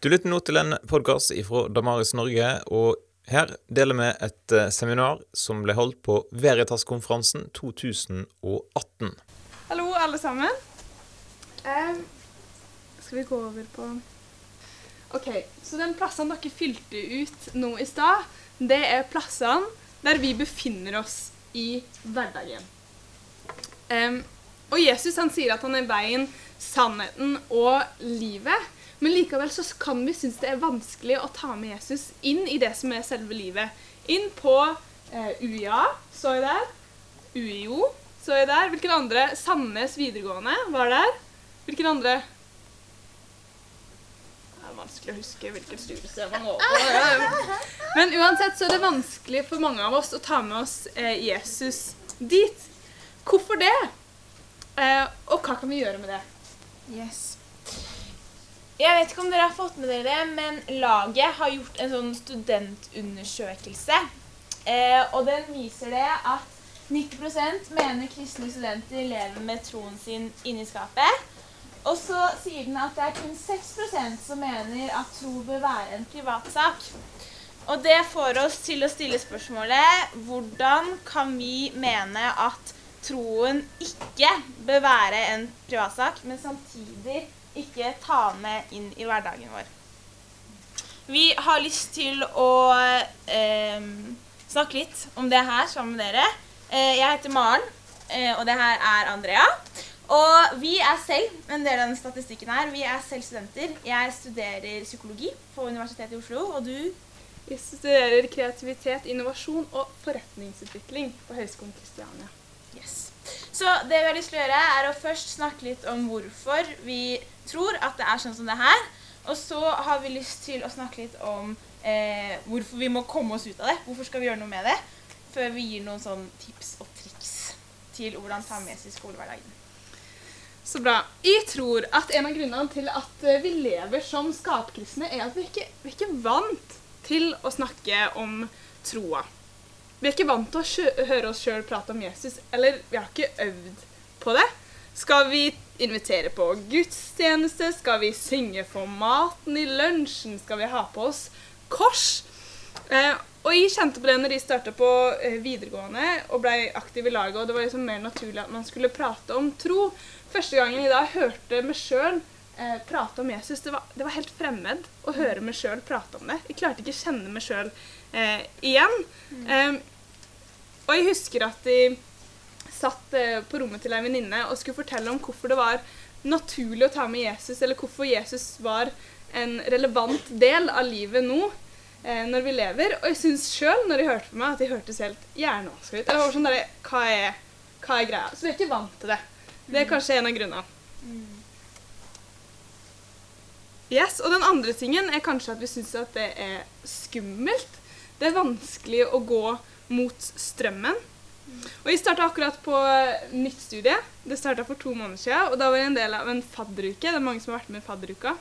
Du lytter nå til en podkast fra Damaris Norge, og her deler vi et eh, seminar som ble holdt på Veritas-konferansen 2018. Hallo, alle sammen. Um, skal vi gå over på OK. Så den plassene dere fylte ut nå i stad, det er plassene der vi befinner oss i hverdagen. Um, og Jesus han sier at han er veien, sannheten og livet. Men likevel så kan vi synes det er vanskelig å ta med Jesus inn i det som er selve livet. Inn på eh, UiA, så jeg der. UiO, så jeg der. Hvilken andre? Sandnes videregående var der. Hvilken andre? Det er vanskelig å huske hvilket studie man går på. Men uansett så er det vanskelig for mange av oss å ta med oss eh, Jesus dit. Hvorfor det? Eh, og hva kan vi gjøre med det? Yes. Jeg vet ikke om dere har fått med dere det, men laget har gjort en sånn studentundersøkelse. Eh, og den viser det at 90% mener kristne studenter lever med troen sin inni skapet. Og så sier den at det er kun 6% som mener at tro bør være en privatsak. Og det får oss til å stille spørsmålet hvordan kan vi mene at troen ikke bør være en privatsak, men samtidig ikke ta med inn i hverdagen vår. Vi har lyst til å eh, snakke litt om det her sammen med dere. Eh, jeg heter Maren, eh, og det her er Andrea. Og vi er selv en del av den statistikken her. Vi er selv studenter. Jeg studerer psykologi på Universitetet i Oslo, og du? Jeg studerer kreativitet, innovasjon og forretningsutvikling på Høgskolen Kristiania. Yes. Så det vi har lyst til å gjøre, er å først snakke litt om hvorfor vi tror at det er sånn som det her. Og så har vi lyst til å snakke litt om eh, hvorfor vi må komme oss ut av det. Hvorfor skal vi gjøre noe med det? Før vi gir noen sånn tips og triks til hvordan ta med seg skolehverdagen. Så bra. Jeg tror at en av grunnene til at eh, vi lever som skapkristne, er at vi ikke, vi er ikke vant til å snakke om troa. Vi er ikke vant til å høre oss sjøl prate om Jesus, eller vi har ikke øvd på det. Skal vi invitere på gudstjeneste? Skal vi synge for maten i lunsjen? Skal vi ha på oss kors? Eh, og jeg kjente på det når jeg starta på eh, videregående og ble aktiv i laget, og det var liksom mer naturlig at man skulle prate om tro. Første gangen jeg da hørte meg sjøl eh, prate om Jesus, det var, det var, helt fremmed å høre meg sjøl prate om det. Jeg klarte ikke å kjenne meg sjøl eh, igjen. Mm. og jeg husker at jeg satt eh, på rommet til ei venninne og skulle fortelle om hvorfor det var naturlig å ta med Jesus, eller hvorfor Jesus var en relevant del av livet nå eh, når vi lever. Og jeg syns sjøl, når jeg hørte på meg, at jeg hørtes helt hjernevaska ut. Eller var sånn der, hva er, hva er greia? Så vi er ikke vant til det. Det er mm. kanskje en av grunnene. Mm. Yes, Og den andre tingen er kanskje at vi syns at det er skummelt. Det er vanskelig å gå mot strømmen. Og Jeg starta akkurat på nytt studie. Det starta for to måneder siden. Og da var jeg en del av en fadderuke. Det er mange som har vært med i fadderuka.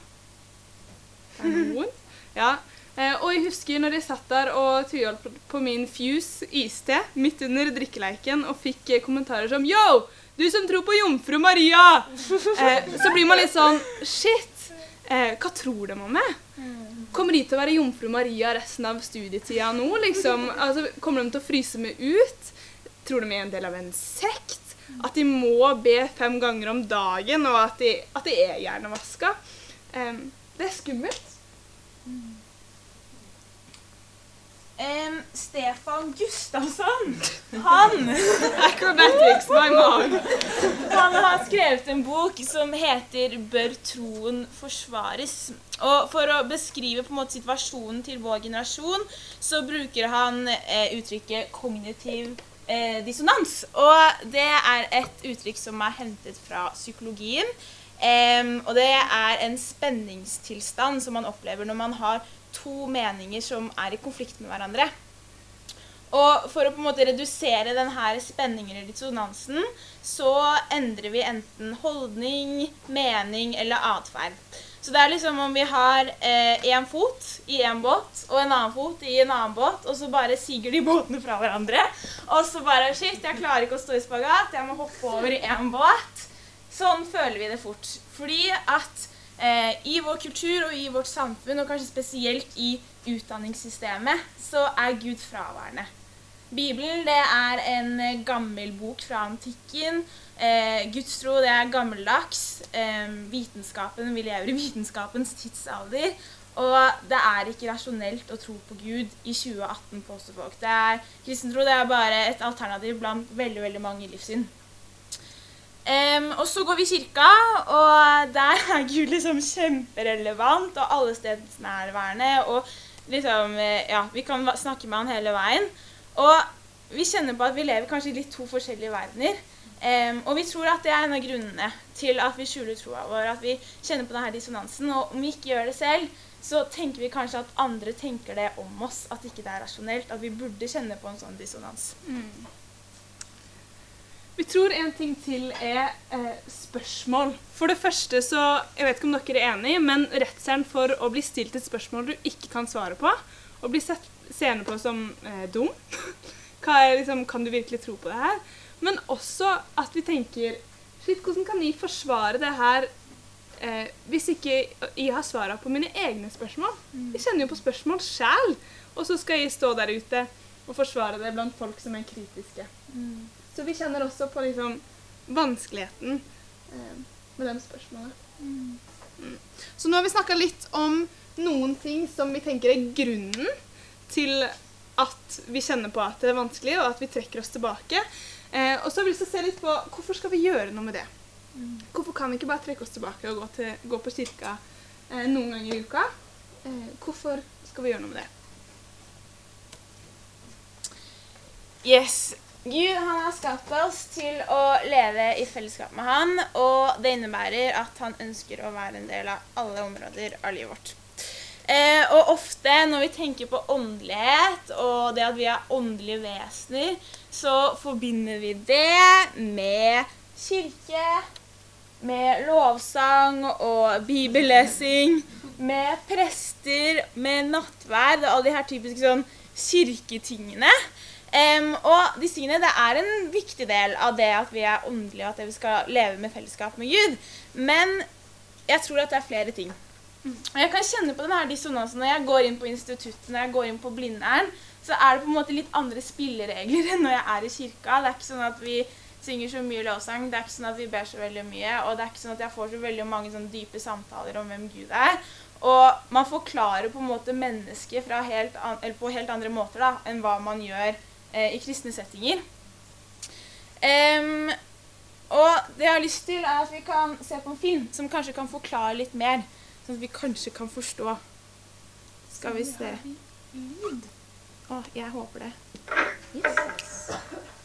Er noen? Ja. Eh, og jeg husker når jeg satt der og tviholdt på min Fuse iste midt under drikkeleiken og fikk eh, kommentarer som Yo! Du som tror på jomfru Maria! Eh, så blir man litt sånn Shit! Eh, hva tror de om meg? Kommer de til å være jomfru Maria resten av studietida nå? liksom? Altså, kommer de til å fryse meg ut? Tror de er en del av en sekt? At de må be fem ganger om dagen, og at de, at de er hjernevaska? Um, det er skummelt. Mm. Um, Stefan Gustavsson, han Acrobatics, my mom. Han har skrevet en bok som heter 'Bør troen forsvares'. Og For å beskrive på en måte situasjonen til vår generasjon, så bruker han eh, uttrykket 'kognitiv eh, dissonans'. Og det er et uttrykk som er hentet fra psykologien. Um, og det er en spenningstilstand som man opplever når man har to meninger som er i konflikt med hverandre. Og for å på en måte redusere denne spenningen eller dissonansen, så endrer vi enten holdning, mening eller atferd. Så det er liksom om vi har én eh, fot i én båt og en annen fot i en annen båt, og så bare siger de båtene fra hverandre. Og så bare Shit, jeg klarer ikke å stå i spagat. Jeg må hoppe over i én båt. Sånn føler vi det fort. Fordi at eh, i vår kultur og i vårt samfunn, og kanskje spesielt i utdanningssystemet, så er Gud fraværende. Bibelen det er en eh, gammel bok fra antikken. Eh, gudstro det er gammeldags. Eh, vitenskapen, Vi lever i vitenskapens tidsalder. Og det er ikke rasjonelt å tro på Gud i 2018, påstår folk. Det er, kristentro det er bare et alternativ blant veldig veldig mange livssyn. Um, og så går vi i kirka, og der er Gud liksom kjemperelevant og allestedsnærværende. Og liksom, eh, ja, vi kan snakke med han hele veien. Og vi kjenner på at vi lever kanskje i litt to forskjellige verdener. Um, og vi tror at det er en av grunnene til at vi skjuler troa vår. At vi kjenner på denne dissonansen. Og om vi ikke gjør det selv, så tenker vi kanskje at andre tenker det om oss. At ikke det er rasjonelt. At vi burde kjenne på en sånn dissonans. Mm. Vi tror en ting til er eh, spørsmål. For det første så Jeg vet ikke om dere er enig, men redselen for å bli stilt et spørsmål du ikke kan svare på, og bli sett seende på som eh, dum liksom, Kan du virkelig tro på det her? Men også at vi tenker Shit, hvordan kan jeg forsvare det her eh, hvis ikke jeg har svara på mine egne spørsmål? Mm. Jeg kjenner jo på spørsmål sjæl, og så skal jeg stå der ute og forsvare det blant folk som er kritiske. Mm. Så vi kjenner også på liksom vanskeligheten eh, med de spørsmålene. Mm. Mm. Så nå har vi snakka litt om noen ting som vi tenker er grunnen til at vi kjenner på at det er vanskelig, og at vi trekker oss tilbake. Eh, og så har vi lyst til å se litt på hvorfor skal vi gjøre noe med det. Hvorfor kan vi ikke bare trekke oss tilbake og gå, til, gå på kirka eh, noen ganger i uka? Eh, hvorfor skal vi gjøre noe med det? Yes. Gud han har skapt oss til å leve i fellesskap med han, og det innebærer at han ønsker å være en del av alle områder av livet vårt. Eh, og ofte når vi tenker på åndelighet og det at vi er åndelige vesener, så forbinder vi det med kirke, med lovsang og bibellesing, med prester, med nattverd og alle de her typiske sånn kirketingene. Um, og disse tingene det er en viktig del av det at vi er åndelige, og at vi skal leve med fellesskap med Gud. Men jeg tror at det er flere ting. Og jeg kan kjenne på denne dissonansen når jeg går inn på instituttet, når jeg går inn på Blindern, så er det på en måte litt andre spilleregler enn når jeg er i kirka. Det er ikke sånn at vi synger så mye lovsang, det er ikke sånn at vi ber så veldig mye, og det er ikke sånn at jeg får så veldig mange sånn dype samtaler om hvem Gud er. Og man forklarer på en måte mennesket helt på helt andre måter da, enn hva man gjør eh, i kristne settinger. Um, og det jeg har lyst til, er at vi kan se på en film som kanskje kan forklare litt mer. Sånn at vi kanskje kan forstå. Skal vi se Å, oh, jeg håper det. Yes.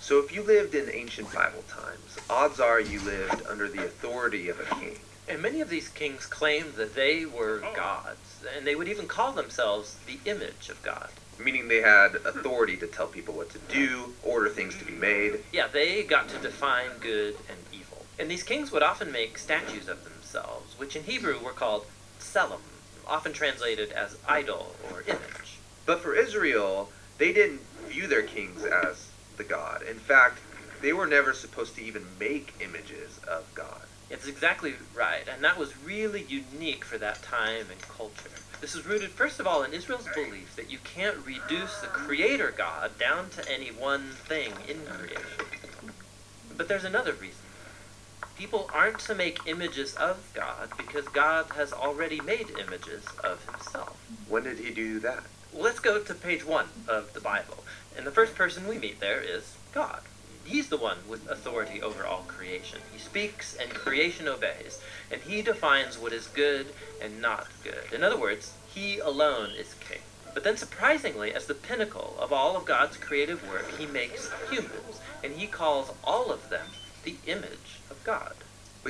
So if you lived in ancient Bible times, odds are you lived under the authority of a king. And many of these kings claimed that they were gods, and they would even call themselves the image of God meaning they had authority to tell people what to do, order things to be made. Yeah, they got to define good and evil. And these kings would often make statues of themselves, which in Hebrew were called tselem, often translated as idol or image. But for Israel, they didn't view their kings as the god. In fact, they were never supposed to even make images of God. It's exactly right, and that was really unique for that time and culture. This is rooted, first of all, in Israel's belief that you can't reduce the Creator God down to any one thing in creation. But there's another reason. People aren't to make images of God because God has already made images of himself. When did he do that? let's go to page one of the Bible. And the first person we meet there is God. He's the one with authority over all creation. He speaks and creation obeys, and he defines what is good and not good. In other words, he alone is king. But then, surprisingly, as the pinnacle of all of God's creative work, he makes humans, and he calls all of them the image God.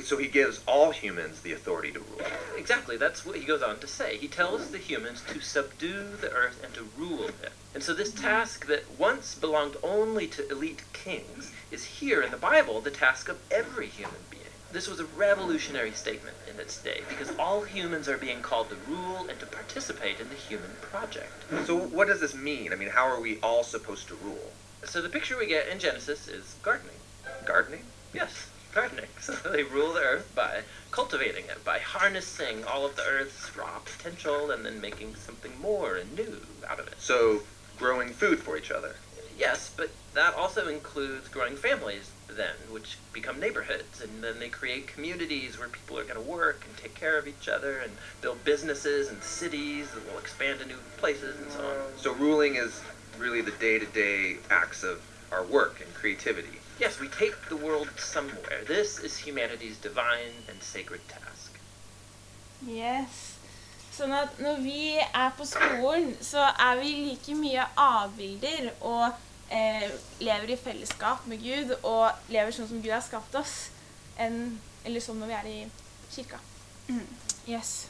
So he gives all humans the authority to rule. Exactly, that's what he goes on to say. He tells the humans to subdue the earth and to rule it. And so this task that once belonged only to elite kings is here in the Bible the task of every human being. This was a revolutionary statement in its day because all humans are being called to rule and to participate in the human project. So what does this mean? I mean, how are we all supposed to rule? So the picture we get in Genesis is gardening. Gardening? Yes. Threatening. So they rule the earth by cultivating it, by harnessing all of the earth's raw potential and then making something more and new out of it. So, growing food for each other. Yes, but that also includes growing families then, which become neighborhoods, and then they create communities where people are going to work and take care of each other and build businesses and cities that will expand to new places and so on. So, ruling is really the day to day acts of our work and creativity. Yes, we take the world somewhere. This is humanity's divine and sacred task. Yes. Sånn at når vi er på skolen, så er vi like mye avbilder og eh, lever i fellesskap med Gud og lever sånn som Gud har skapt oss, enn eller sånn når vi er i kirka. Yes.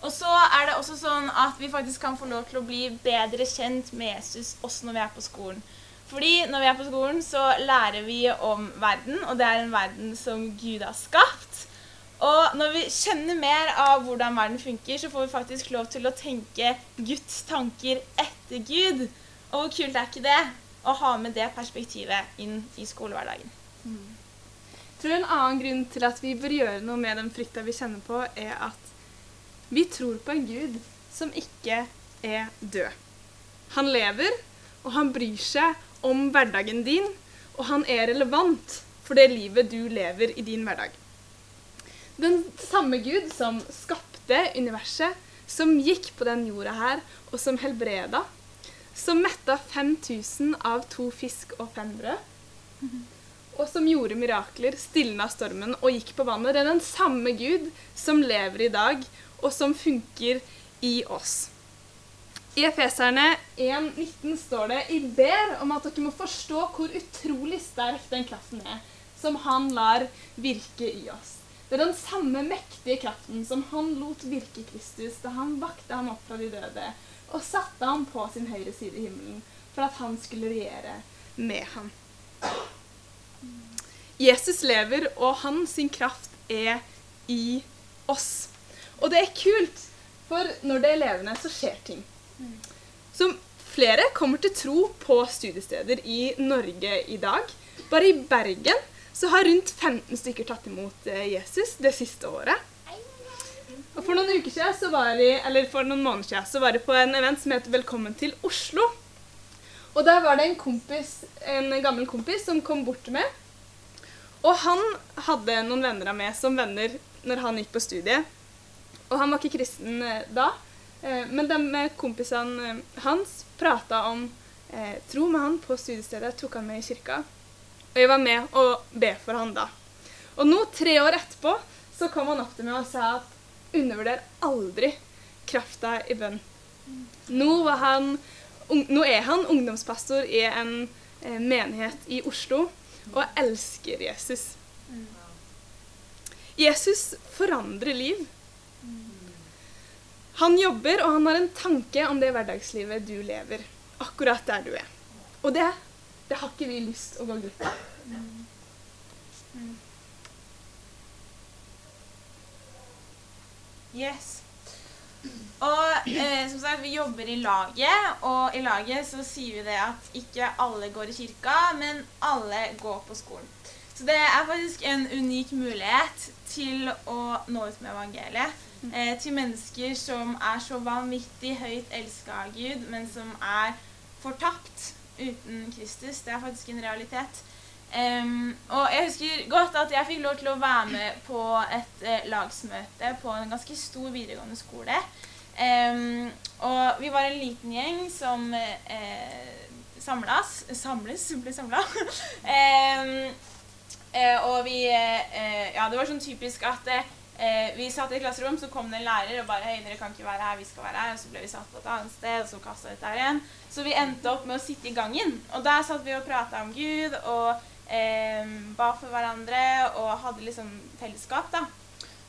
Og så er det også sånn at vi faktisk kan få lov til å bli bedre kjent med Jesus også når vi er på skolen. Fordi når vi er på skolen, så lærer vi om verden, og det er en verden som Gud har skapt. Og når vi kjenner mer av hvordan verden funker, så får vi faktisk lov til å tenke Guds tanker etter Gud. Og hvor kult er ikke det? Å ha med det perspektivet inn i skolehverdagen. Jeg tror en annen grunn til at vi bør gjøre noe med den frykta vi kjenner på, er at vi tror på en Gud som ikke er død. Han lever, og han bryr seg om hverdagen din, og han er relevant for det livet du lever i din hverdag. Den samme Gud som skapte universet, som gikk på den jorda her, og som helbreda, som metta 5000 av to fisk og fem brød, og som gjorde mirakler, stilna stormen og gikk på vannet. Det er den samme Gud som lever i dag, og som funker i oss. I Efeserne 1,19 står det I ber om at dere må forstå hvor utrolig sterk den kraften er, som han lar virke i oss. Det er den samme mektige kraften som han lot virke i Kristus da han vakte ham opp fra de døde og satte ham på sin høyre side i himmelen for at han skulle regjere med ham. Jesus lever, og hans kraft er i oss. Og det er kult, for når det er levende, så skjer ting. Så flere kommer til tro på studiesteder i Norge i dag. Bare i Bergen så har rundt 15 stykker tatt imot eh, Jesus det siste året. Og for noen uker siden, så var jeg, eller for noen måneder siden så var jeg på en event som heter Velkommen til Oslo. Og der var det en kompis, en gammel kompis som kom bort til meg. Og han hadde noen venner av meg som venner når han gikk på studiet. Og han var ikke kristen eh, da, men de med kompisene eh, hans prata om eh, tro med han på studiestedet, tok han med i kirka. Og jeg var med og be for han da. Og nå, tre år etterpå, så kom han opp til meg og sa at undervurder aldri krafta i bønn. Nå, var han, nå er han ungdomspastor i en eh, menighet i Oslo og elsker Jesus. Jesus forandrer liv. Han jobber, og han har en tanke om det hverdagslivet du lever. Akkurat der du er. Og det, det har ikke vi lyst å gå glipp av. Yes. Og eh, som sagt, vi jobber i laget, og i laget så sier vi det at ikke alle går i kirka, men alle går på skolen. Så det er faktisk en unik mulighet til å nå ut med evangeliet. Eh, til mennesker som er så vanvittig høyt elska av Gud, men som er fortapt uten Kristus. Det er faktisk en realitet. Um, og jeg husker godt at jeg fikk lov til å være med på et eh, lagsmøte på en ganske stor videregående skole. Um, og vi var en liten gjeng som eh, samlas Samles, ble samla. um, eh, og vi eh, Ja, det var sånn typisk at eh, vi satt i et klasserom, så kom det en lærer og bare Hei, dere kan ikke være her, vi skal være her. Og så ble vi satt på et annet sted, og så kasta dette her igjen. Så vi endte opp med å sitte i gangen. Og der satt vi og prata om Gud og eh, ba for hverandre og hadde liksom fellesskap, da.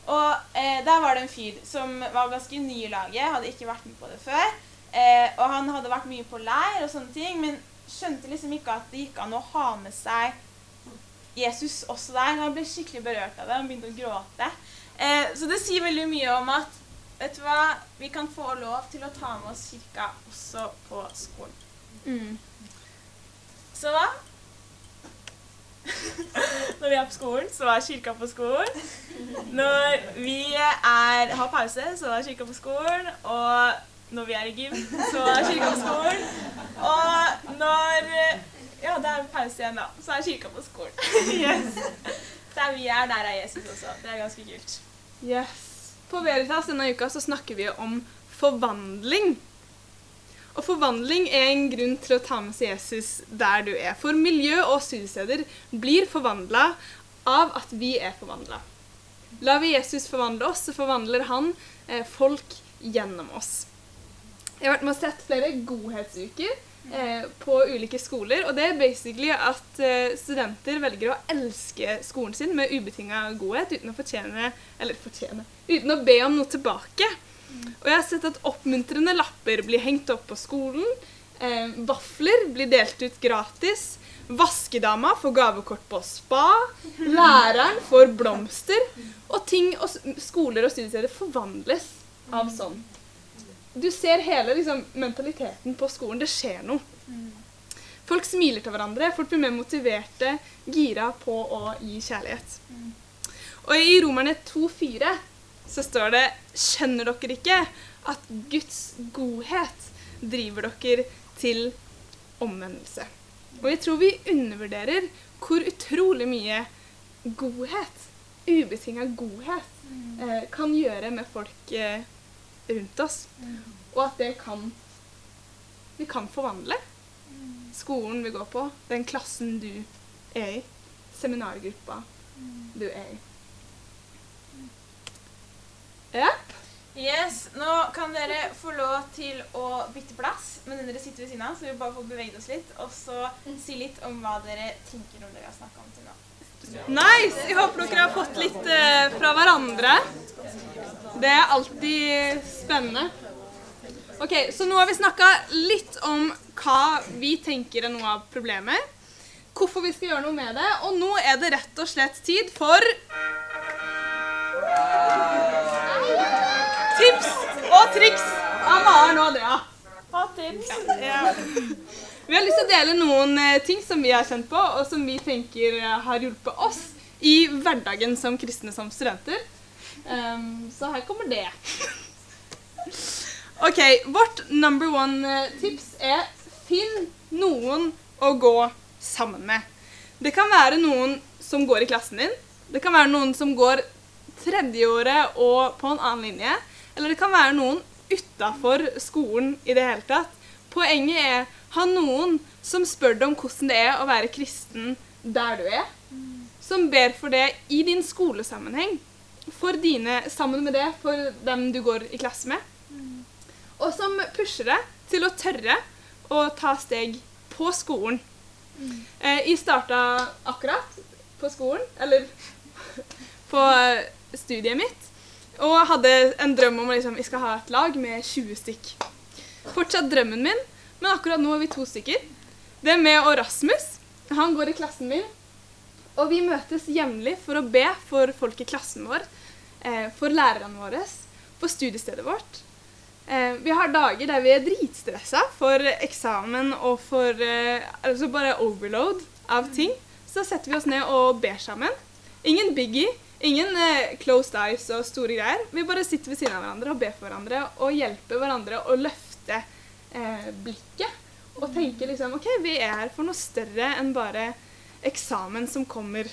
Og eh, der var det en fyr som var ganske ny i laget, hadde ikke vært med på det før. Eh, og han hadde vært mye på leir og sånne ting, men skjønte liksom ikke at det gikk an å ha med seg Jesus også der. Han ble skikkelig berørt av det, han begynte å gråte. Eh, så det sier veldig mye om at vet du hva, vi kan få lov til å ta med oss kirka også på skolen. Så hva? Når vi er på skolen, så er kirka på skolen. Når vi er, har pause, så er kirka på skolen. Og når vi er i gym, så er kirka på skolen. Og når Ja, det er pause igjen, da. Så er kirka på skolen. Yes. Der vi er, der er Jesus også. Det er ganske kult. Yes. På Veritas denne uka så snakker vi om forvandling. Og forvandling er en grunn til å ta med seg Jesus der du er. For miljø og studiesteder blir forvandla av at vi er forvandla. Lar vi Jesus forvandle oss, så forvandler han eh, folk gjennom oss. Jeg har vært med og sett flere godhetsuker på ulike skoler. Og det er basically at eh, studenter velger å elske skolen sin med ubetinga godhet uten å fortjene Eller fortjene Uten å be om noe tilbake. Og jeg har sett at oppmuntrende lapper blir hengt opp på skolen. Eh, vafler blir delt ut gratis. Vaskedama får gavekort på spa. Læreren får blomster. Og ting og skoler og studiesteder forvandles av sånn. Du ser hele liksom, mentaliteten på skolen. Det skjer noe. Folk smiler til hverandre. Folk blir mer motiverte, gira på å gi kjærlighet. Og i Romerne 2,4 så står det Skjønner dere ikke at Guds godhet driver dere til omvendelse? Og jeg tror vi undervurderer hvor utrolig mye godhet, ubetinga godhet, eh, kan gjøre med folk eh, rundt oss. Og at det kan Vi kan forvandle. Skolen vi går på, den klassen du er i, seminargruppa du er i. Yep. Yes, Nå kan dere få lov til å bytte plass, men dere sitter ved siden av, så vi bare får beveget oss litt, og så si litt om hva dere tenker om det vi har snakka om til nå. Nice! Jeg håper dere har fått litt eh, fra hverandre. Det er alltid spennende. Ok, Så nå har vi snakka litt om hva vi tenker er noe av problemet. Hvorfor vi skal gjøre noe med det. Og nå er det rett og slett tid for Tips og triks av Maren og Andrea. Ha tips. Ja. Vi har lyst til å dele noen eh, ting som vi har kjent på, og som vi tenker eh, har hjulpet oss i hverdagen som kristne som studenter. Um, så her kommer det. OK. Vårt number one eh, er finn noen å gå sammen med. Det kan være noen som går i klassen din. Det kan være noen som går tredjeåret og på en annen linje. Eller det kan være noen utafor skolen i det hele tatt. Poenget er ha noen som spør deg om hvordan det er å være kristen der du er. Som ber for det i din skolesammenheng. For dine, sammen med det for dem du går i klasse med. Og som pusher deg til å tørre å ta steg på skolen. Eh, jeg starta akkurat på skolen, eller på eh, studiet mitt, og hadde en drøm om å liksom, jeg skal ha et lag med 20 stykk. Fortsatt drømmen min, men akkurat nå er vi to stykker. Det er meg og Rasmus. Han går i klassen min. Og vi møtes jevnlig for å be for folk i klassen vår, eh, for lærerne våre, for studiestedet vårt. Eh, vi har dager der vi er dritstressa for eksamen og for eh, altså bare overload av ting. Så setter vi oss ned og ber sammen. Ingen biggie, ingen closed eyes og store greier. Vi bare sitter ved siden av hverandre og ber for hverandre og hjelper hverandre å løfte eh, blikket. Og tenke liksom OK, vi er her for noe større enn bare eksamen som kommer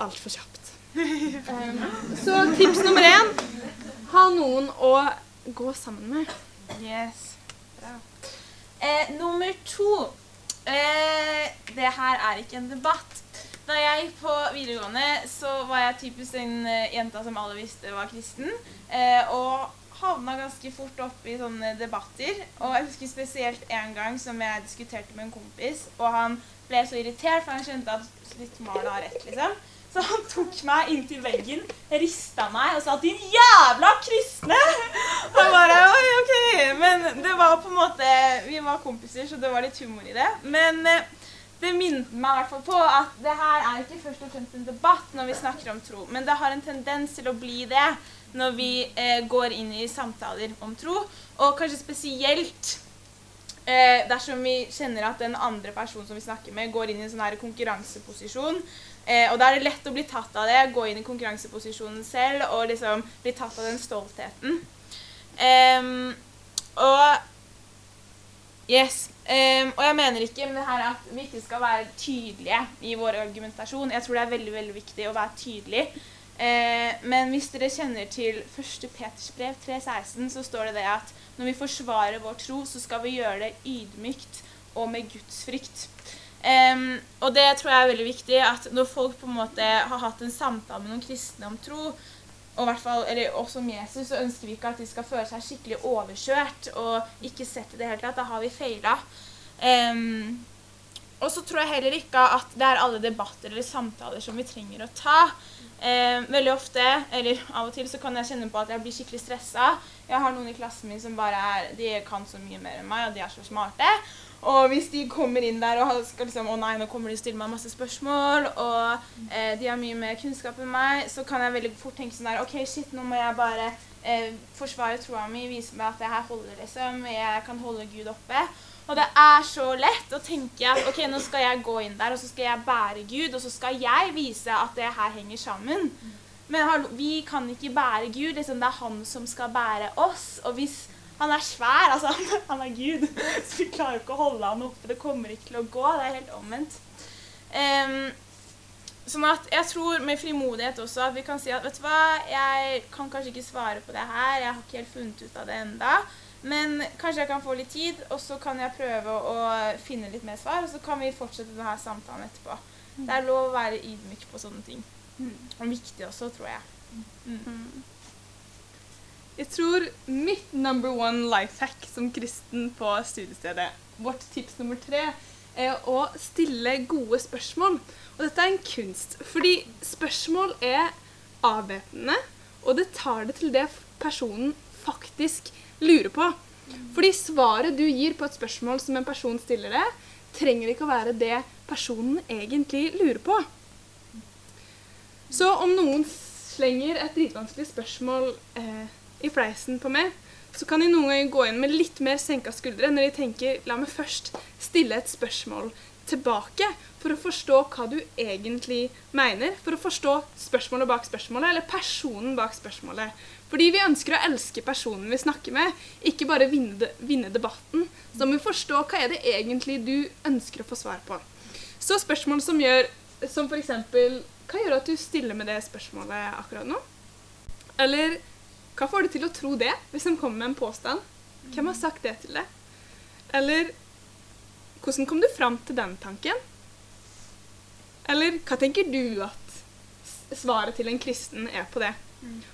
altfor kjapt. Um, så tips nummer én ha noen å gå sammen med. Yes. Bra. Eh, nummer to. Eh, det her er ikke en debatt. Da jeg gikk på videregående, så var jeg typisk den eh, jenta som alle visste var kristen. Eh, og havna ganske fort opp i sånne debatter. Og jeg husker spesielt en gang som jeg diskuterte med en kompis, og han ble så irritert, for han skjønte at litt Marna har rett, liksom. Så han tok meg inntil veggen, rista meg og sa 'din jævla kristne'! Og jeg bare Oi, OK. Men det var på en måte Vi var kompiser, så det var litt humor i det. Men eh, det minnet meg i hvert fall på at det her er ikke først og fremst en debatt når vi snakker om tro, men det har en tendens til å bli det når vi eh, går inn i samtaler om tro, og kanskje spesielt eh, dersom vi kjenner at den andre personen som vi snakker med, går inn i en sånn her konkurranseposisjon Eh, og da er det lett å bli tatt av det, gå inn i konkurranseposisjonen selv og liksom bli tatt av den stoltheten. Em, og Yes. Um, og jeg mener ikke med det her at vi ikke skal være tydelige i vår argumentasjon. Jeg tror det er veldig veldig viktig å være tydelig. Eh, men hvis dere kjenner til 1. Peters brev 3,16, så står det det at når vi forsvarer vår tro, så skal vi gjøre det ydmykt og med gudsfrykt. Em, og det tror jeg er veldig viktig, at når folk på en måte har hatt en samtale med noen kristne om tro, og hvert fall, eller også om Jesus, så ønsker vi ikke at de skal føle seg skikkelig overkjørt og ikke sett i det hele tatt. Da har vi feila. Em, og så tror jeg heller ikke at det er alle debatter eller samtaler som vi trenger å ta. Eh, veldig ofte, eller av og til, så kan jeg kjenne på at jeg blir skikkelig stressa. Jeg har noen i klassen min som bare er De kan så mye mer enn meg, og de er så smarte. Og hvis de kommer inn der og skal liksom Å nei, nå kommer de og stiller meg masse spørsmål, og eh, de har mye mer kunnskap enn meg, så kan jeg veldig fort tenke sånn der OK, shit, nå må jeg bare eh, forsvare troa mi, vise meg at det her holder, liksom. Jeg kan holde Gud oppe. Og det er så lett å tenke at ok, nå skal jeg gå inn der, og så skal jeg bære Gud, og så skal jeg vise at det her henger sammen. Men vi kan ikke bære Gud. Liksom, det er han som skal bære oss. Og hvis han er svær, altså han, han er Gud, så vi klarer ikke å holde han oppe. Det kommer ikke til å gå. Det er helt omvendt. Um, sånn at jeg tror med frimodighet også at vi kan si at vet du hva, jeg kan kanskje ikke svare på det her. Jeg har ikke helt funnet ut av det enda. Men kanskje jeg kan få litt tid, og så kan jeg prøve å finne litt mer svar, og så kan vi fortsette denne samtalen etterpå. Det er lov å være ydmyk på sånne ting. Og viktig også, tror jeg. Mm. Jeg tror mitt number one life hack som kristen på studiestedet, vårt tips nummer tre, er å stille gode spørsmål. Og dette er en kunst, fordi spørsmål er avvæpnende, og det tar det til det personen faktisk lurer på. Fordi svaret du gir på et spørsmål som en person stiller det, trenger ikke å være det personen egentlig lurer på. Så om noen slenger et dritvanskelig spørsmål eh, i fleisen på meg, så kan de noen ganger gå inn med litt mer senka skuldre når de tenker la meg først stille et spørsmål tilbake for å forstå hva du egentlig mener. For å forstå spørsmålet bak spørsmålet, eller personen bak spørsmålet. Fordi vi ønsker å elske personen vi snakker med, ikke bare vinne, vinne debatten. Så må vi forstå hva er det egentlig du ønsker å få svar på. Så spørsmål som gjør som eksempel Hva gjør at du stiller med det spørsmålet akkurat nå? Eller hva får du til å tro det, hvis de kommer med en påstand? Hvem har sagt det til deg? Eller hvordan kom du fram til den tanken? Eller hva tenker du at svaret til en kristen er på det?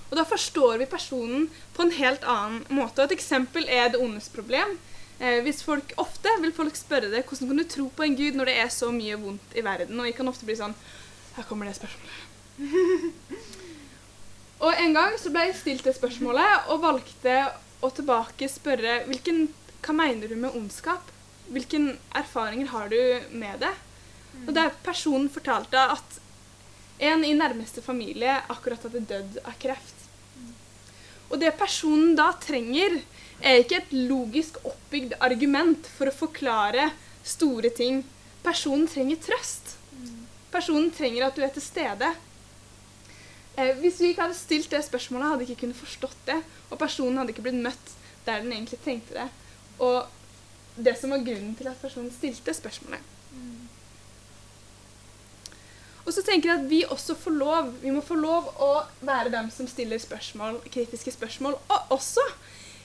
Og da forstår vi personen på en helt annen måte. Et eksempel er det ondes problem. Eh, hvis folk, Ofte vil folk spørre deg hvordan kan du tro på en gud når det er så mye vondt i verden. Og jeg kan ofte bli sånn Her kommer det spørsmålet. og en gang så ble jeg stilt det spørsmålet og valgte å tilbake spørre hvilken, hva mener du med ondskap? Hvilke erfaringer har du med det? Og der personen fortalte at en i nærmeste familie akkurat hadde dødd av kreft. Og det personen da trenger, er ikke et logisk oppbygd argument for å forklare store ting. Personen trenger trøst. Personen trenger at du er til stede. Eh, hvis vi ikke hadde stilt det spørsmålet, hadde jeg ikke kunnet forstått det. Og personen hadde ikke blitt møtt der den egentlig trengte det. Og det som var grunnen til at personen stilte spørsmålet. Og så tenker jeg at vi også får lov Vi må få lov å være dem som stiller spørsmål, kritiske spørsmål. Og også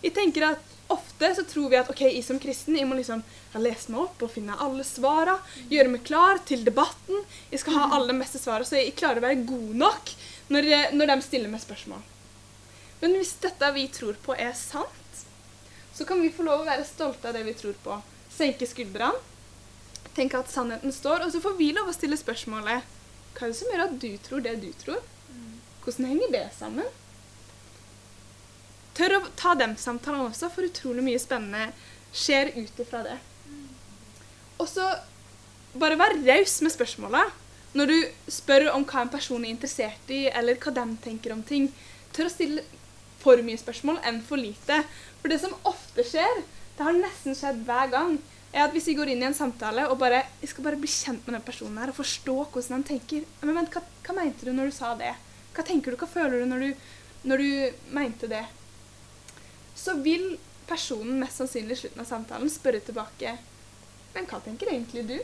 Jeg tenker at ofte så tror vi at ok, jeg som kristen jeg må liksom ha lest meg opp og finne alle svara, gjøre meg klar til debatten. Jeg skal ha alle de beste svara, så jeg klarer å være god nok når, jeg- når de stiller meg spørsmål. Men hvis dette vi tror på, er sant, så kan vi få lov å være stolte av det vi tror på. Senke skuldrene, tenke at sannheten står, og så får vi lov å stille spørsmålet hva er det som gjør at du tror det du tror? Hvordan henger det sammen? Tør å ta de samtalene også, for utrolig mye spennende skjer ut ifra det. Og så bare vær raus med spørsmåla. Når du spør om hva en person er interessert i, eller hva de tenker om ting. Tør å stille for mye spørsmål enn for lite. For det som ofte skjer, det har nesten skjedd hver gang, er at hvis vi går inn i en samtale og bare, jeg skal bare bli kjent med den personen her og forstå hvordan han tenker Men vent, hva, hva mente du når du sa det? Hva tenker du, hva føler du når du, når du mente det? Så vil personen mest sannsynlig i slutten av samtalen spørre tilbake Men hva tenker egentlig du?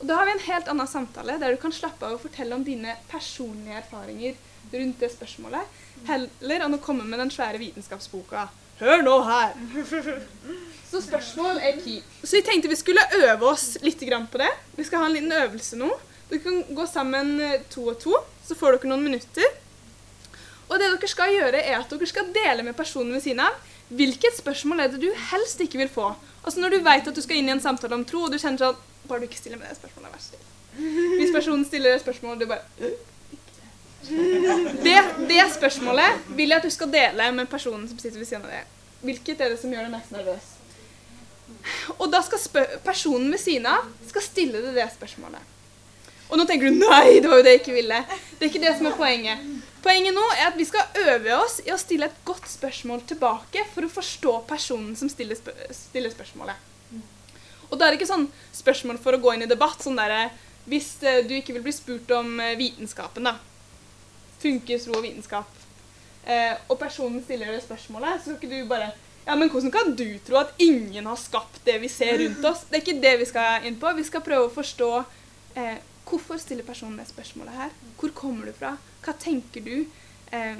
Og Da har vi en helt annen samtale der du kan slappe av og fortelle om dine personlige erfaringer rundt det spørsmålet, heller enn å komme med den svære vitenskapsboka. Hør nå her! Så spørsmål er key. Så vi tenkte vi skulle øve oss litt på det. Vi skal ha en liten øvelse nå. Dere kan gå sammen eh, to og to, så får dere noen minutter. Og det dere skal gjøre, er at dere skal dele med personen ved siden av hvilket spørsmål er det du helst ikke vil få. Altså Når du vet at du skal inn i en samtale om tro, og du kjenner sånn Bare du ikke stiller med det spørsmålet, vær så snill. Hvis personen stiller et spørsmål, og du bare «Øh, det, det spørsmålet vil jeg at du skal dele med personen som sitter ved siden av deg. Hvilket er det som gjør deg mest nervøs? Og da skal personen ved siden av skal stille deg det spørsmålet. Og nå tenker du nei, det var jo det jeg ikke ville. Det er ikke det som er poenget. Poenget nå er at vi skal øve oss i å stille et godt spørsmål tilbake for å forstå personen som stiller, spør stiller spørsmålet. Og da er det ikke sånn spørsmål for å gå inn i debatt. sånn derre Hvis eh, du ikke vil bli spurt om eh, vitenskapen, da. Funker tro og vitenskap? Eh, og personen stiller det spørsmålet, så skal ikke du bare Ja, men hvordan kan du tro at ingen har skapt det vi ser rundt oss? Det er ikke det vi skal inn på. Vi skal prøve å forstå eh, hvorfor stiller personen det spørsmålet her. Hvor kommer du fra? Hva tenker du? Eh,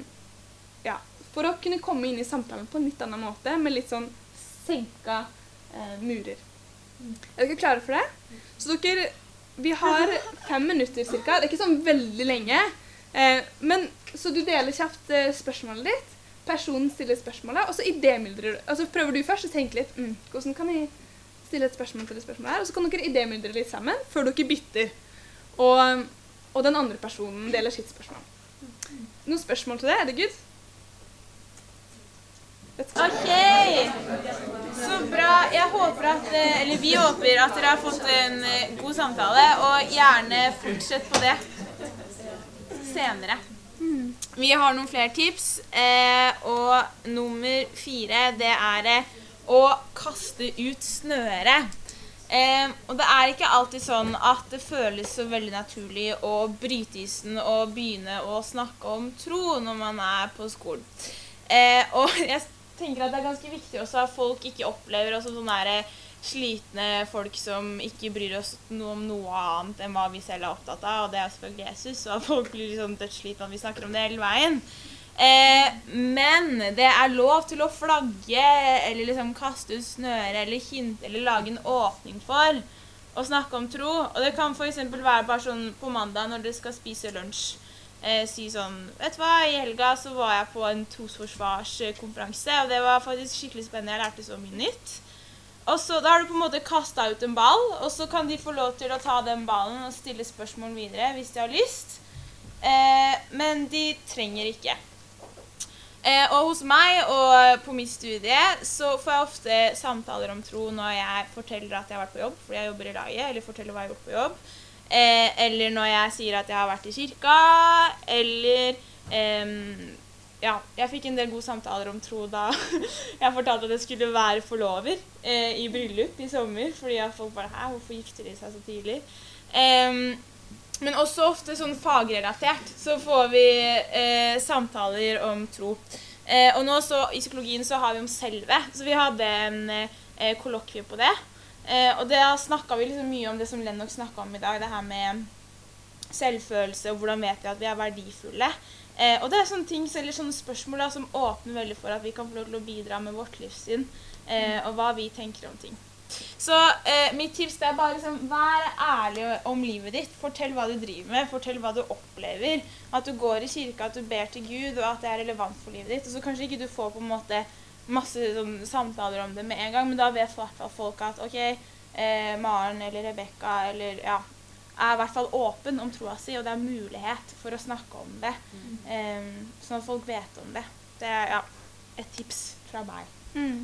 ja, for å kunne komme inn i samtalen på en litt annen måte, med litt sånn senka eh, murer. Er dere klare for det? Så dere Vi har fem minutter ca. Det er ikke sånn veldig lenge. Eh, men, så du deler kjapt eh, spørsmålet ditt. Personen stiller spørsmålet, og så idémyldrer du. Altså prøver du først å tenke litt mm, Hvordan kan jeg stille et spørsmål til det spørsmålet her? Og så kan dere idémyldre litt sammen før dere bytter. Og, og den andre personen deler sitt spørsmål. Noen spørsmål til det? Er det good? OK. Så bra. Jeg håper at, eh, eller Vi håper at dere har fått en eh, god samtale, og gjerne fortsett på det senere. Vi har noen flere tips, eh, og nummer fire det er eh, å kaste ut snøret. Eh, og det er ikke alltid sånn at det føles så veldig naturlig å bryte isen og begynne å snakke om tro når man er på skolen. Eh, og jeg tenker at det er ganske viktig også at folk ikke opplever også sånn derre der slitne folk som ikke bryr oss noe om noe annet enn hva vi selv er opptatt av, og det er selvfølgelig Jesus, og folk blir liksom dødsslitne når vi snakker om det hele veien. Eh, men det er lov til å flagge eller liksom kaste ut snøre eller hinte eller lage en åpning for å snakke om tro. Og det kan f.eks. være bare sånn på mandag når dere skal spise lunsj. Eh, si sånn Vet du hva, i helga så var jeg på en trosforsvarskonferanse, og det var faktisk skikkelig spennende. Jeg lærte så mye nytt. Og så Da har du på en måte kasta ut en ball, og så kan de få lov til å ta den ballen og stille spørsmål videre hvis de har lyst. Eh, men de trenger ikke. Eh, og hos meg og på mitt studie så får jeg ofte samtaler om tro når jeg forteller at jeg har vært på jobb, fordi jeg jobber i laget, eller forteller hva jeg har gjort på jobb. Eh, eller når jeg sier at jeg har vært i kirka, eller em, Ja, jeg fikk en del gode samtaler om tro da jeg fortalte at jeg skulle være forlover eh, i bryllup i sommer, fordi folk bare Hæ, hvorfor gifter de seg så tidlig? Um, men også ofte sånn fagrelatert så får vi eh, samtaler om tro. Eh, og nå så, i psykologien så har vi om selve, så vi hadde en eh, kollokvie på det. Eh, og da snakka vi liksom mye om det som Lennox snakka om i dag, det her med selvfølelse og hvordan vet vi at vi er verdifulle. Eh, og det er sånne ting, sånne spørsmål da, som åpner veldig for at vi kan få lov til å bidra med vårt livssyn eh, og hva vi tenker om ting. Så eh, mitt tips det er bare liksom, vær ærlig om livet ditt. Fortell hva du driver med, fortell hva du opplever. At du går i kirka, at du ber til Gud, og at det er relevant for livet ditt. Og så kanskje ikke du får på en måte masse sånn, samtaler om det med en gang, men da vet i hvert fall folk at OK, eh, Maren eller Rebekka eller ja, er i hvert fall åpen om troa si, og det er mulighet for å snakke om det. Eh, sånn at folk vet om det. Det er ja, et tips fra meg. Mm.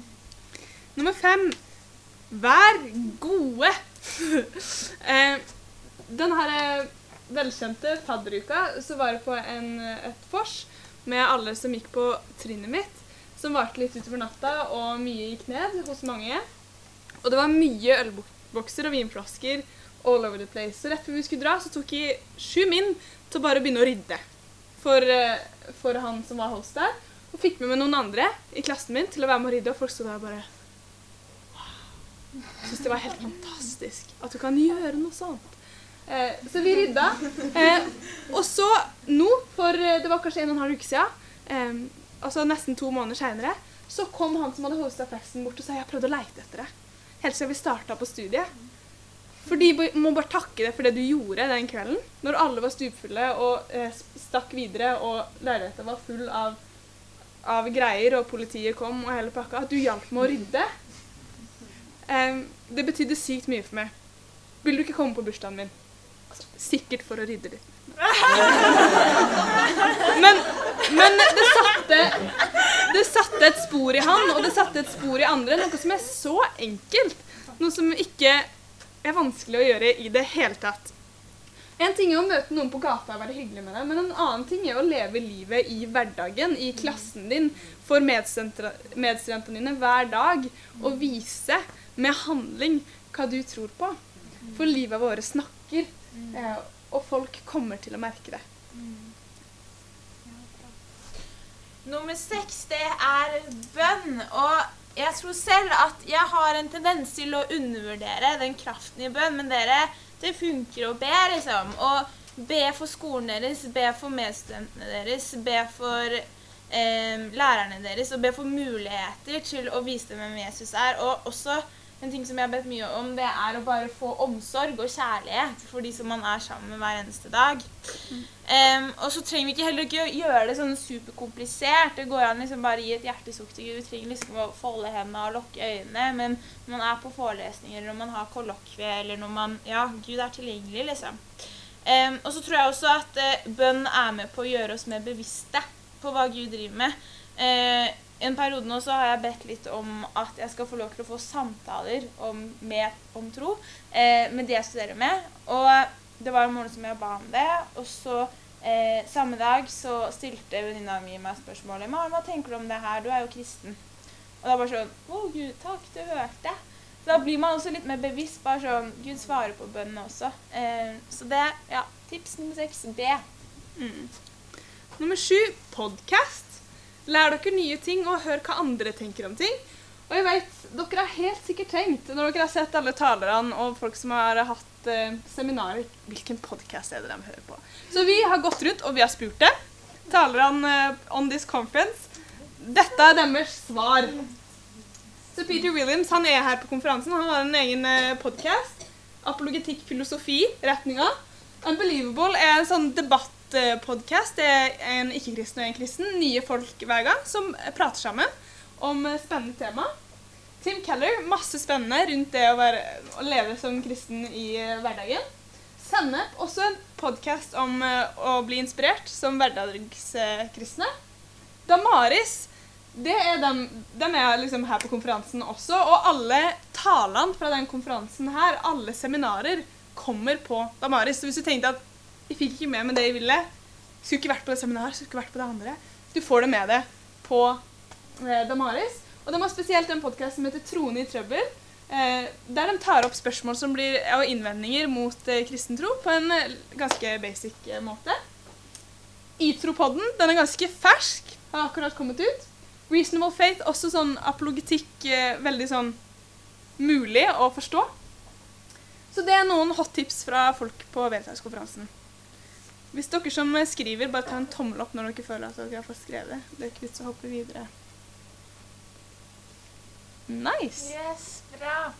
Nummer fem. Vær gode. eh, den her eh, velkjente fadderuka så var det på en, eh, et vors med alle som gikk på trinnet mitt, som varte litt utover natta, og mye gikk ned hos mange. Og det var mye ølbokser og vinflasker all over the place. Så rett før vi skulle dra, så tok jeg sju min til å bare begynne å rydde for, eh, for han som var host der. Og fikk med meg noen andre i klassen min til å være med å rydde, og folk sto der bare wow. Syns det var helt fantastisk at du kan gjøre noe sånt. Eh, så vi rydda. Eh, og så nå, for eh, det var kanskje en og en halv uke siden, eh, altså nesten to måneder seinere, så kom han som hadde hosta festen bort og sa jeg har prøvd å leite etter det. Helt siden vi starta på studiet. For de må bare takke deg for det du gjorde den kvelden. Når alle var stupfulle og eh, stakk videre, og leiligheten var full av, av, greier, og politiet kom og hele pakka. At du hjalp med å rydde. Um, det betydde sykt mye for meg. Vil du ikke komme på bursdagen min? Sikkert for å rydde litt. Men, men det, satte, det satte et spor i han, og det satte et spor i andre. Noe som er så enkelt. Noe som ikke er vanskelig å gjøre i det hele tatt. En ting er å møte noen på gata og være hyggelig med dem, men en annen ting er å leve livet i hverdagen, i klassen din, for medstudentene dine hver dag, og vise med handling hva du tror på. For livet våre snakker, eh, og folk kommer til å merke det. Nummer seks, det er bønn. Og jeg tror selv at jeg har en tendens til å undervurdere den kraften i bønn. Men dere, det funker å be, liksom. Og be for skolen deres, be for medstudentene deres, be for eh, lærerne deres, og be for muligheter til å vise dem hvem Jesus er. Og også en ting som jeg har bedt mye om, det er å bare få omsorg og kjærlighet for de som man er sammen med hver eneste dag. Mm. Um, og så trenger vi ikke heller ikke gjøre det sånn superkomplisert. Det går an liksom bare gi et hjertesukk til Gud. Vi trenger liksom å folde hendene og lukke øynene. Men når man er på forelesninger, når man har kollokvie, eller når man Ja, Gud er tilgjengelig, liksom. Um, og så tror jeg også at uh, bønn er med på å gjøre oss mer bevisste på hva Gud driver med. Uh, en periode nå så har jeg bedt litt om at jeg skal få lov til å få samtaler om, med, om tro eh, med de jeg studerer med. Og det var en morgen som jeg ba om det. Og så eh, samme dag så stilte venninna mi meg spørsmålet Maren, hva tenker du om det her? Du er jo kristen. Og da bare sånn Å, Gud, takk, du hørte. Så da blir man også litt mer bevisst. Bare sånn Gud svarer på bønnene også. Eh, så det Ja. Tips nummer seks B. Mm. Nummer sju podkast. Lær dere nye ting, og hør hva andre tenker om ting. Og jeg vet, Dere har helt sikkert tenkt, når dere har sett alle talerne og folk som har hatt eh, seminarer, hvilken podkast er de hører på. Så vi har gått rundt og vi har spurt det. Talerne eh, on this conference. Dette er deres svar. Så Peter Williams han er her på konferansen. Han har en egen eh, podkast. Apologetikk filosofi, retninga. Unbelievable er en sånn debatt podkast. Det er en ikke-kristen og en kristen. Nye folk hver gang som prater sammen om spennende tema. Tim Keller, masse spennende rundt det å, være, å leve som kristen i uh, hverdagen. Sennep, også en podkast om å bli inspirert som hverdagskristne. Damaris, det er dem, dem er liksom her på konferansen også. Og alle talene fra den konferansen her, alle seminarer, kommer på Damaris. Så hvis du tenkte at jeg fikk ikke med meg det jeg ville. Skulle ikke vært på det seminaret, skulle ikke vært på det andre. Du får det med deg på eh, Damaris. Og de har spesielt en podkast som heter 'Trone i trøbbel'. Eh, der de tar opp spørsmål som blir, og innvendinger mot eh, kristentro på en eh, ganske basic eh, måte. Itropodden den er ganske fersk, har akkurat kommet ut. Reasonable Faith, også sånn apologetikk, eh, veldig sånn mulig å forstå. Så det er noen hot tips fra folk på Veritas-konferansen. Hvis dere som skriver, bare ta en tommel opp når dere føler at dere har fått skrevet. Det er ikke vits å hoppe videre. Nice. Yes, bra.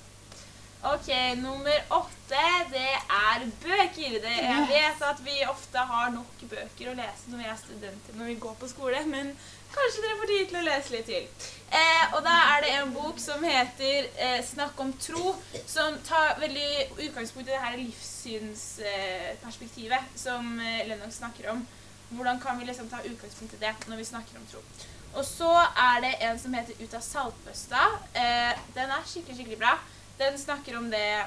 OK, nummer åtte, det er bøker. Det, jeg vet at vi ofte har nok bøker å lese når vi er studenter når vi går på skole, men kanskje dere får tid til å lese litt til. Eh, og da er det en bok som heter eh, 'Snakk om tro', som tar veldig utgangspunkt i det her livssynsperspektivet eh, som eh, Lennox snakker om. Hvordan kan vi liksom ta utgangspunkt i det når vi snakker om tro? Og så er det en som heter 'Ut av saltbøsta'. Eh, den er skikkelig, skikkelig bra. Den snakker om det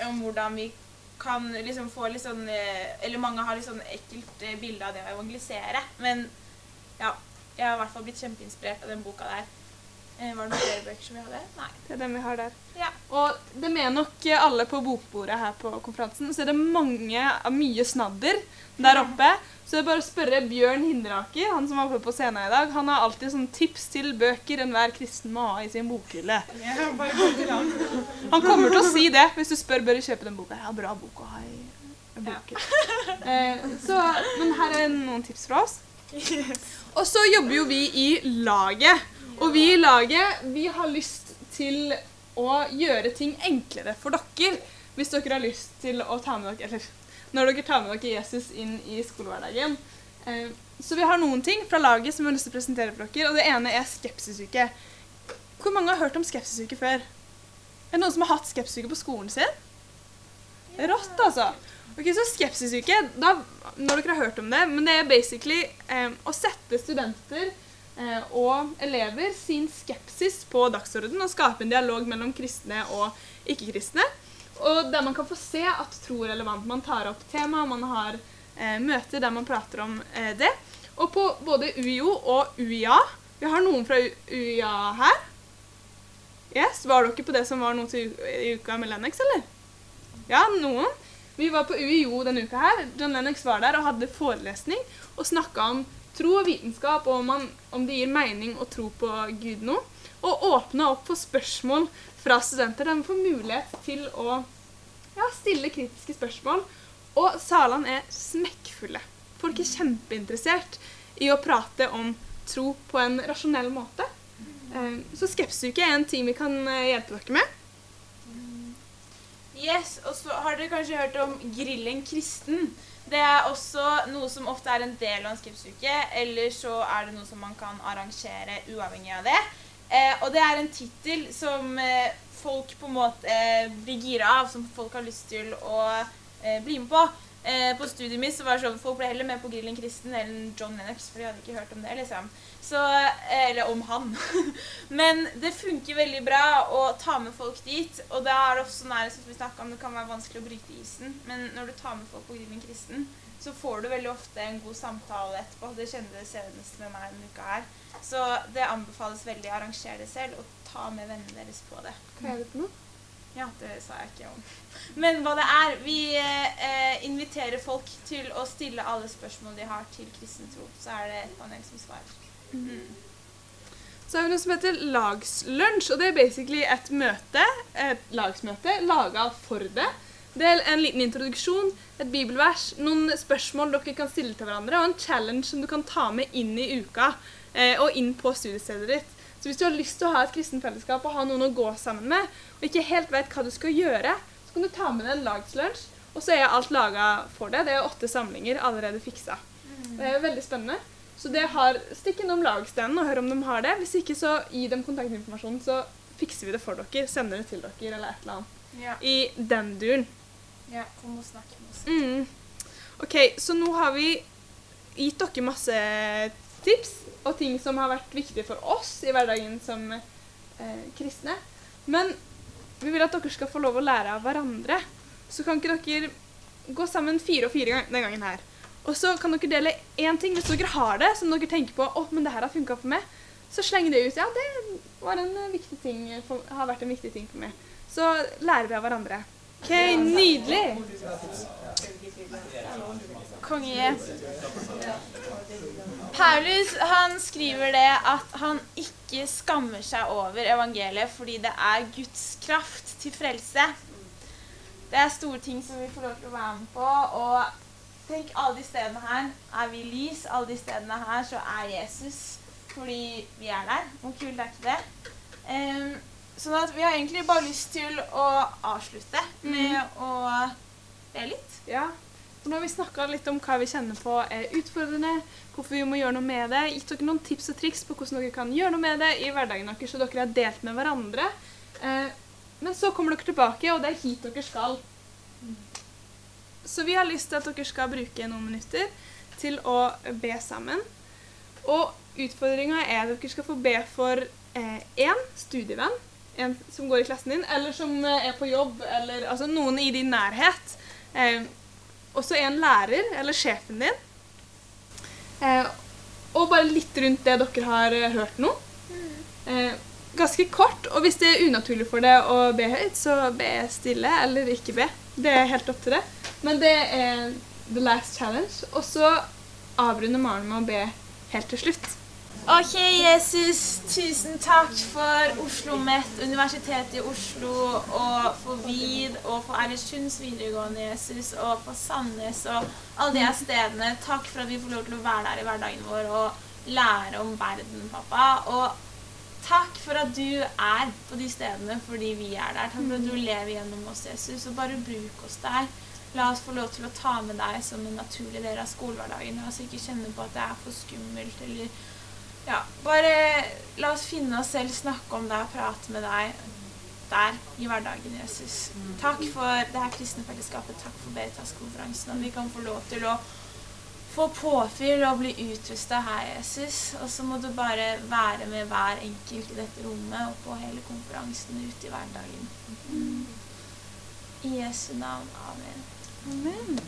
Om hvordan vi kan liksom få litt sånn eh, Eller mange har litt sånn ekkelt bilde av det å evangelisere. Men ja, jeg har i hvert fall blitt kjempeinspirert av den boka der. Eh, var det noen flere bøker som vi hadde? Nei. Det er den vi har der. Ja. Og det med nok alle på bokbordet her på konferansen, så er det mange, mye snadder der oppe. Så det er bare å spørre Bjørn Hinderaker, han som var oppe på scenen i dag. Han har alltid sånn tips til bøker enhver kristen må ha i sin bokhylle. Han kommer til å si det hvis du spør bør du kjøpe den boka. Ja, bra bok å ha i boken. bokhylle. Eh, så, men her er noen tips fra oss. Og så jobber jo vi i laget. Og vi i laget vi har lyst til å gjøre ting enklere for dere. Hvis dere har lyst til å ta med dere Eller når dere tar med dere Jesus inn i skolehverdagen. Eh, så vi har noen ting fra laget som vi har lyst til å presentere for dere. Og det ene er skepsisuke. Hvor mange har hørt om skepsisuke før? Er det noen som har hatt skepsisuke på skolen sin? Rått, altså. Ok, Så skepsisuke, da, når dere har hørt om det, men det er basically eh, å sette studenter eh, og elever sin skepsis på dagsordenen og skape en dialog mellom kristne og ikke-kristne. Og der man kan få se at tro er relevant. Man tar opp tema, man har eh, møter der man prater om eh, det. Og på både UiO og UiA Vi har noen fra UiA her. Yes, Var dere på det som var noe til uka med Lennox, eller? Ja, noen. Vi var på UiO denne uka her. John Lennox var der og hadde forelesning og snakka om tro og vitenskap, og om, man, om det gir mening å tro på Gud nå. Og åpna opp for spørsmål fra studenter. De får mulighet til å ja, stille kritiske spørsmål. Og salene er smekkfulle. Folk er kjempeinteressert i å prate om tro på en rasjonell måte. Eh, Så skepsisuke er en ting vi kan eh, hjelpe dere med. Yes, og så har dere kanskje hørt om Grillen kristen. Det er også noe som ofte er en del av en skripsuke, eller så er det noe som man kan arrangere uavhengig av det. Eh, og det er en tittel som eh, folk på en måte eh, blir gira av, som folk har lyst til å eh, bli med på. Eh, på studiet mitt så var det sånn folk ble heller med på Grillen kristen enn John Lennox, for de hadde ikke hørt om det, liksom. Så, eller om han. Men det funker veldig bra å ta med folk dit. Og da er det også nære, som vi om, det kan være vanskelig å bryte isen. Men når du tar med folk på Grillen kristen, så får du veldig ofte en god samtale etterpå. Det kjente det senest med meg denne uka her. Så det anbefales veldig å arrangere det selv og ta med vennene deres på det. Hva er det for noe? Ja, det sa jeg ikke om. Men hva det er Vi eh, inviterer folk til å stille alle spørsmål de har til kristen tro. Så er det et panel som svarer. Så har vi noe som heter lagslunsj, og det er basically et møte, et lagsmøte, laga for det. Det er en liten introduksjon, et bibelvers, noen spørsmål dere kan stille til hverandre, og en challenge som du kan ta med inn i uka eh, og inn på studiestedet ditt. Så hvis du har lyst til å ha et kristent fellesskap og ha noen å gå sammen med, og ikke helt vet hva du skal gjøre, så kan du ta med deg en lagslunsj, og så er alt laga for det. Det er åtte samlinger allerede fiksa. Det er veldig spennende. Så det har, stikk innom lagstenen og hør om de har det. Hvis ikke, så gi dem kontaktinformasjonen, så fikser vi det for dere. Sender det til dere eller et eller annet. Ja. I den duren. ja. Kom og snakk med oss. Mm. OK, så nå har vi gitt dere masse tips og ting som har vært viktige for oss i hverdagen som eh, kristne. Men vi vil at dere skal få lov å lære av hverandre. Så kan ikke dere gå sammen fire og fire gang, den gangen her. Og så kan dere dele én ting hvis dere har det som dere tenker på å, men det her har funka for meg. Så sleng det ut. Ja, det eh, ting for, har vært en viktig ting for meg. Så lærer vi av hverandre. OK, nydelig. Konge. Paulus han skriver det at han ikke skammer seg over evangeliet fordi det er Guds kraft til frelse. Det er store ting som vi får lov til å være med på. Og tenk, alle de stedene her er vi lys. Alle de stedene her så er Jesus fordi vi er der. Hvor kult er ikke det? Um, sånn at vi har egentlig bare lyst til å avslutte med å be litt. Ja. For nå har vi snakka litt om hva vi kjenner på er utfordrende, hvorfor vi må gjøre noe med det. Gitt dere noen tips og triks på hvordan dere kan gjøre noe med det i hverdagen deres, så dere har delt med hverandre. Uh, men så kommer dere tilbake, og det er hit dere skal. Så vi har lyst til at dere skal bruke noen minutter til å be sammen. Og utfordringa er at dere skal få be for én studievenn, en som går i klassen din, eller som eh, er på jobb, eller altså noen i din nærhet. Eh, også en lærer, eller sjefen din. Eh, og bare litt rundt det dere har eh, hørt nå. Eh, ganske kort. Og hvis det er unaturlig for deg å be høyt, så be stille eller ikke be. Det er helt opp til det. Men det er the last challenge. Og så avrunder Maren med å be helt til slutt. Ok, Jesus, tusen takk for Oslo Met, Universitetet i Oslo, og for VID, og for Eilertsunds videregående, Jesus, og for Sandnes og alle de stedene. Takk for at vi får lov til å være der i hverdagen vår og lære om verden, pappa. Og takk for at du er på de stedene fordi vi er der. Takk for at du lever gjennom oss, Jesus, og bare bruk oss der. La oss få lov til å ta med deg som en naturlig del av skolehverdagen. La oss ikke kjenne på at det er for skummelt eller ja, bare la oss finne oss selv, snakke om deg, prate med deg der i hverdagen, Jesus. Takk for det her kristne fellesskapet. Takk for Beritas-konferansen. Om vi kan få lov til å få påfyll og bli utrusta her, Jesus. Og så må du bare være med hver enkelt i dette rommet og på hele konferansen ute i hverdagen. I Jesu navn. Amen. Amen.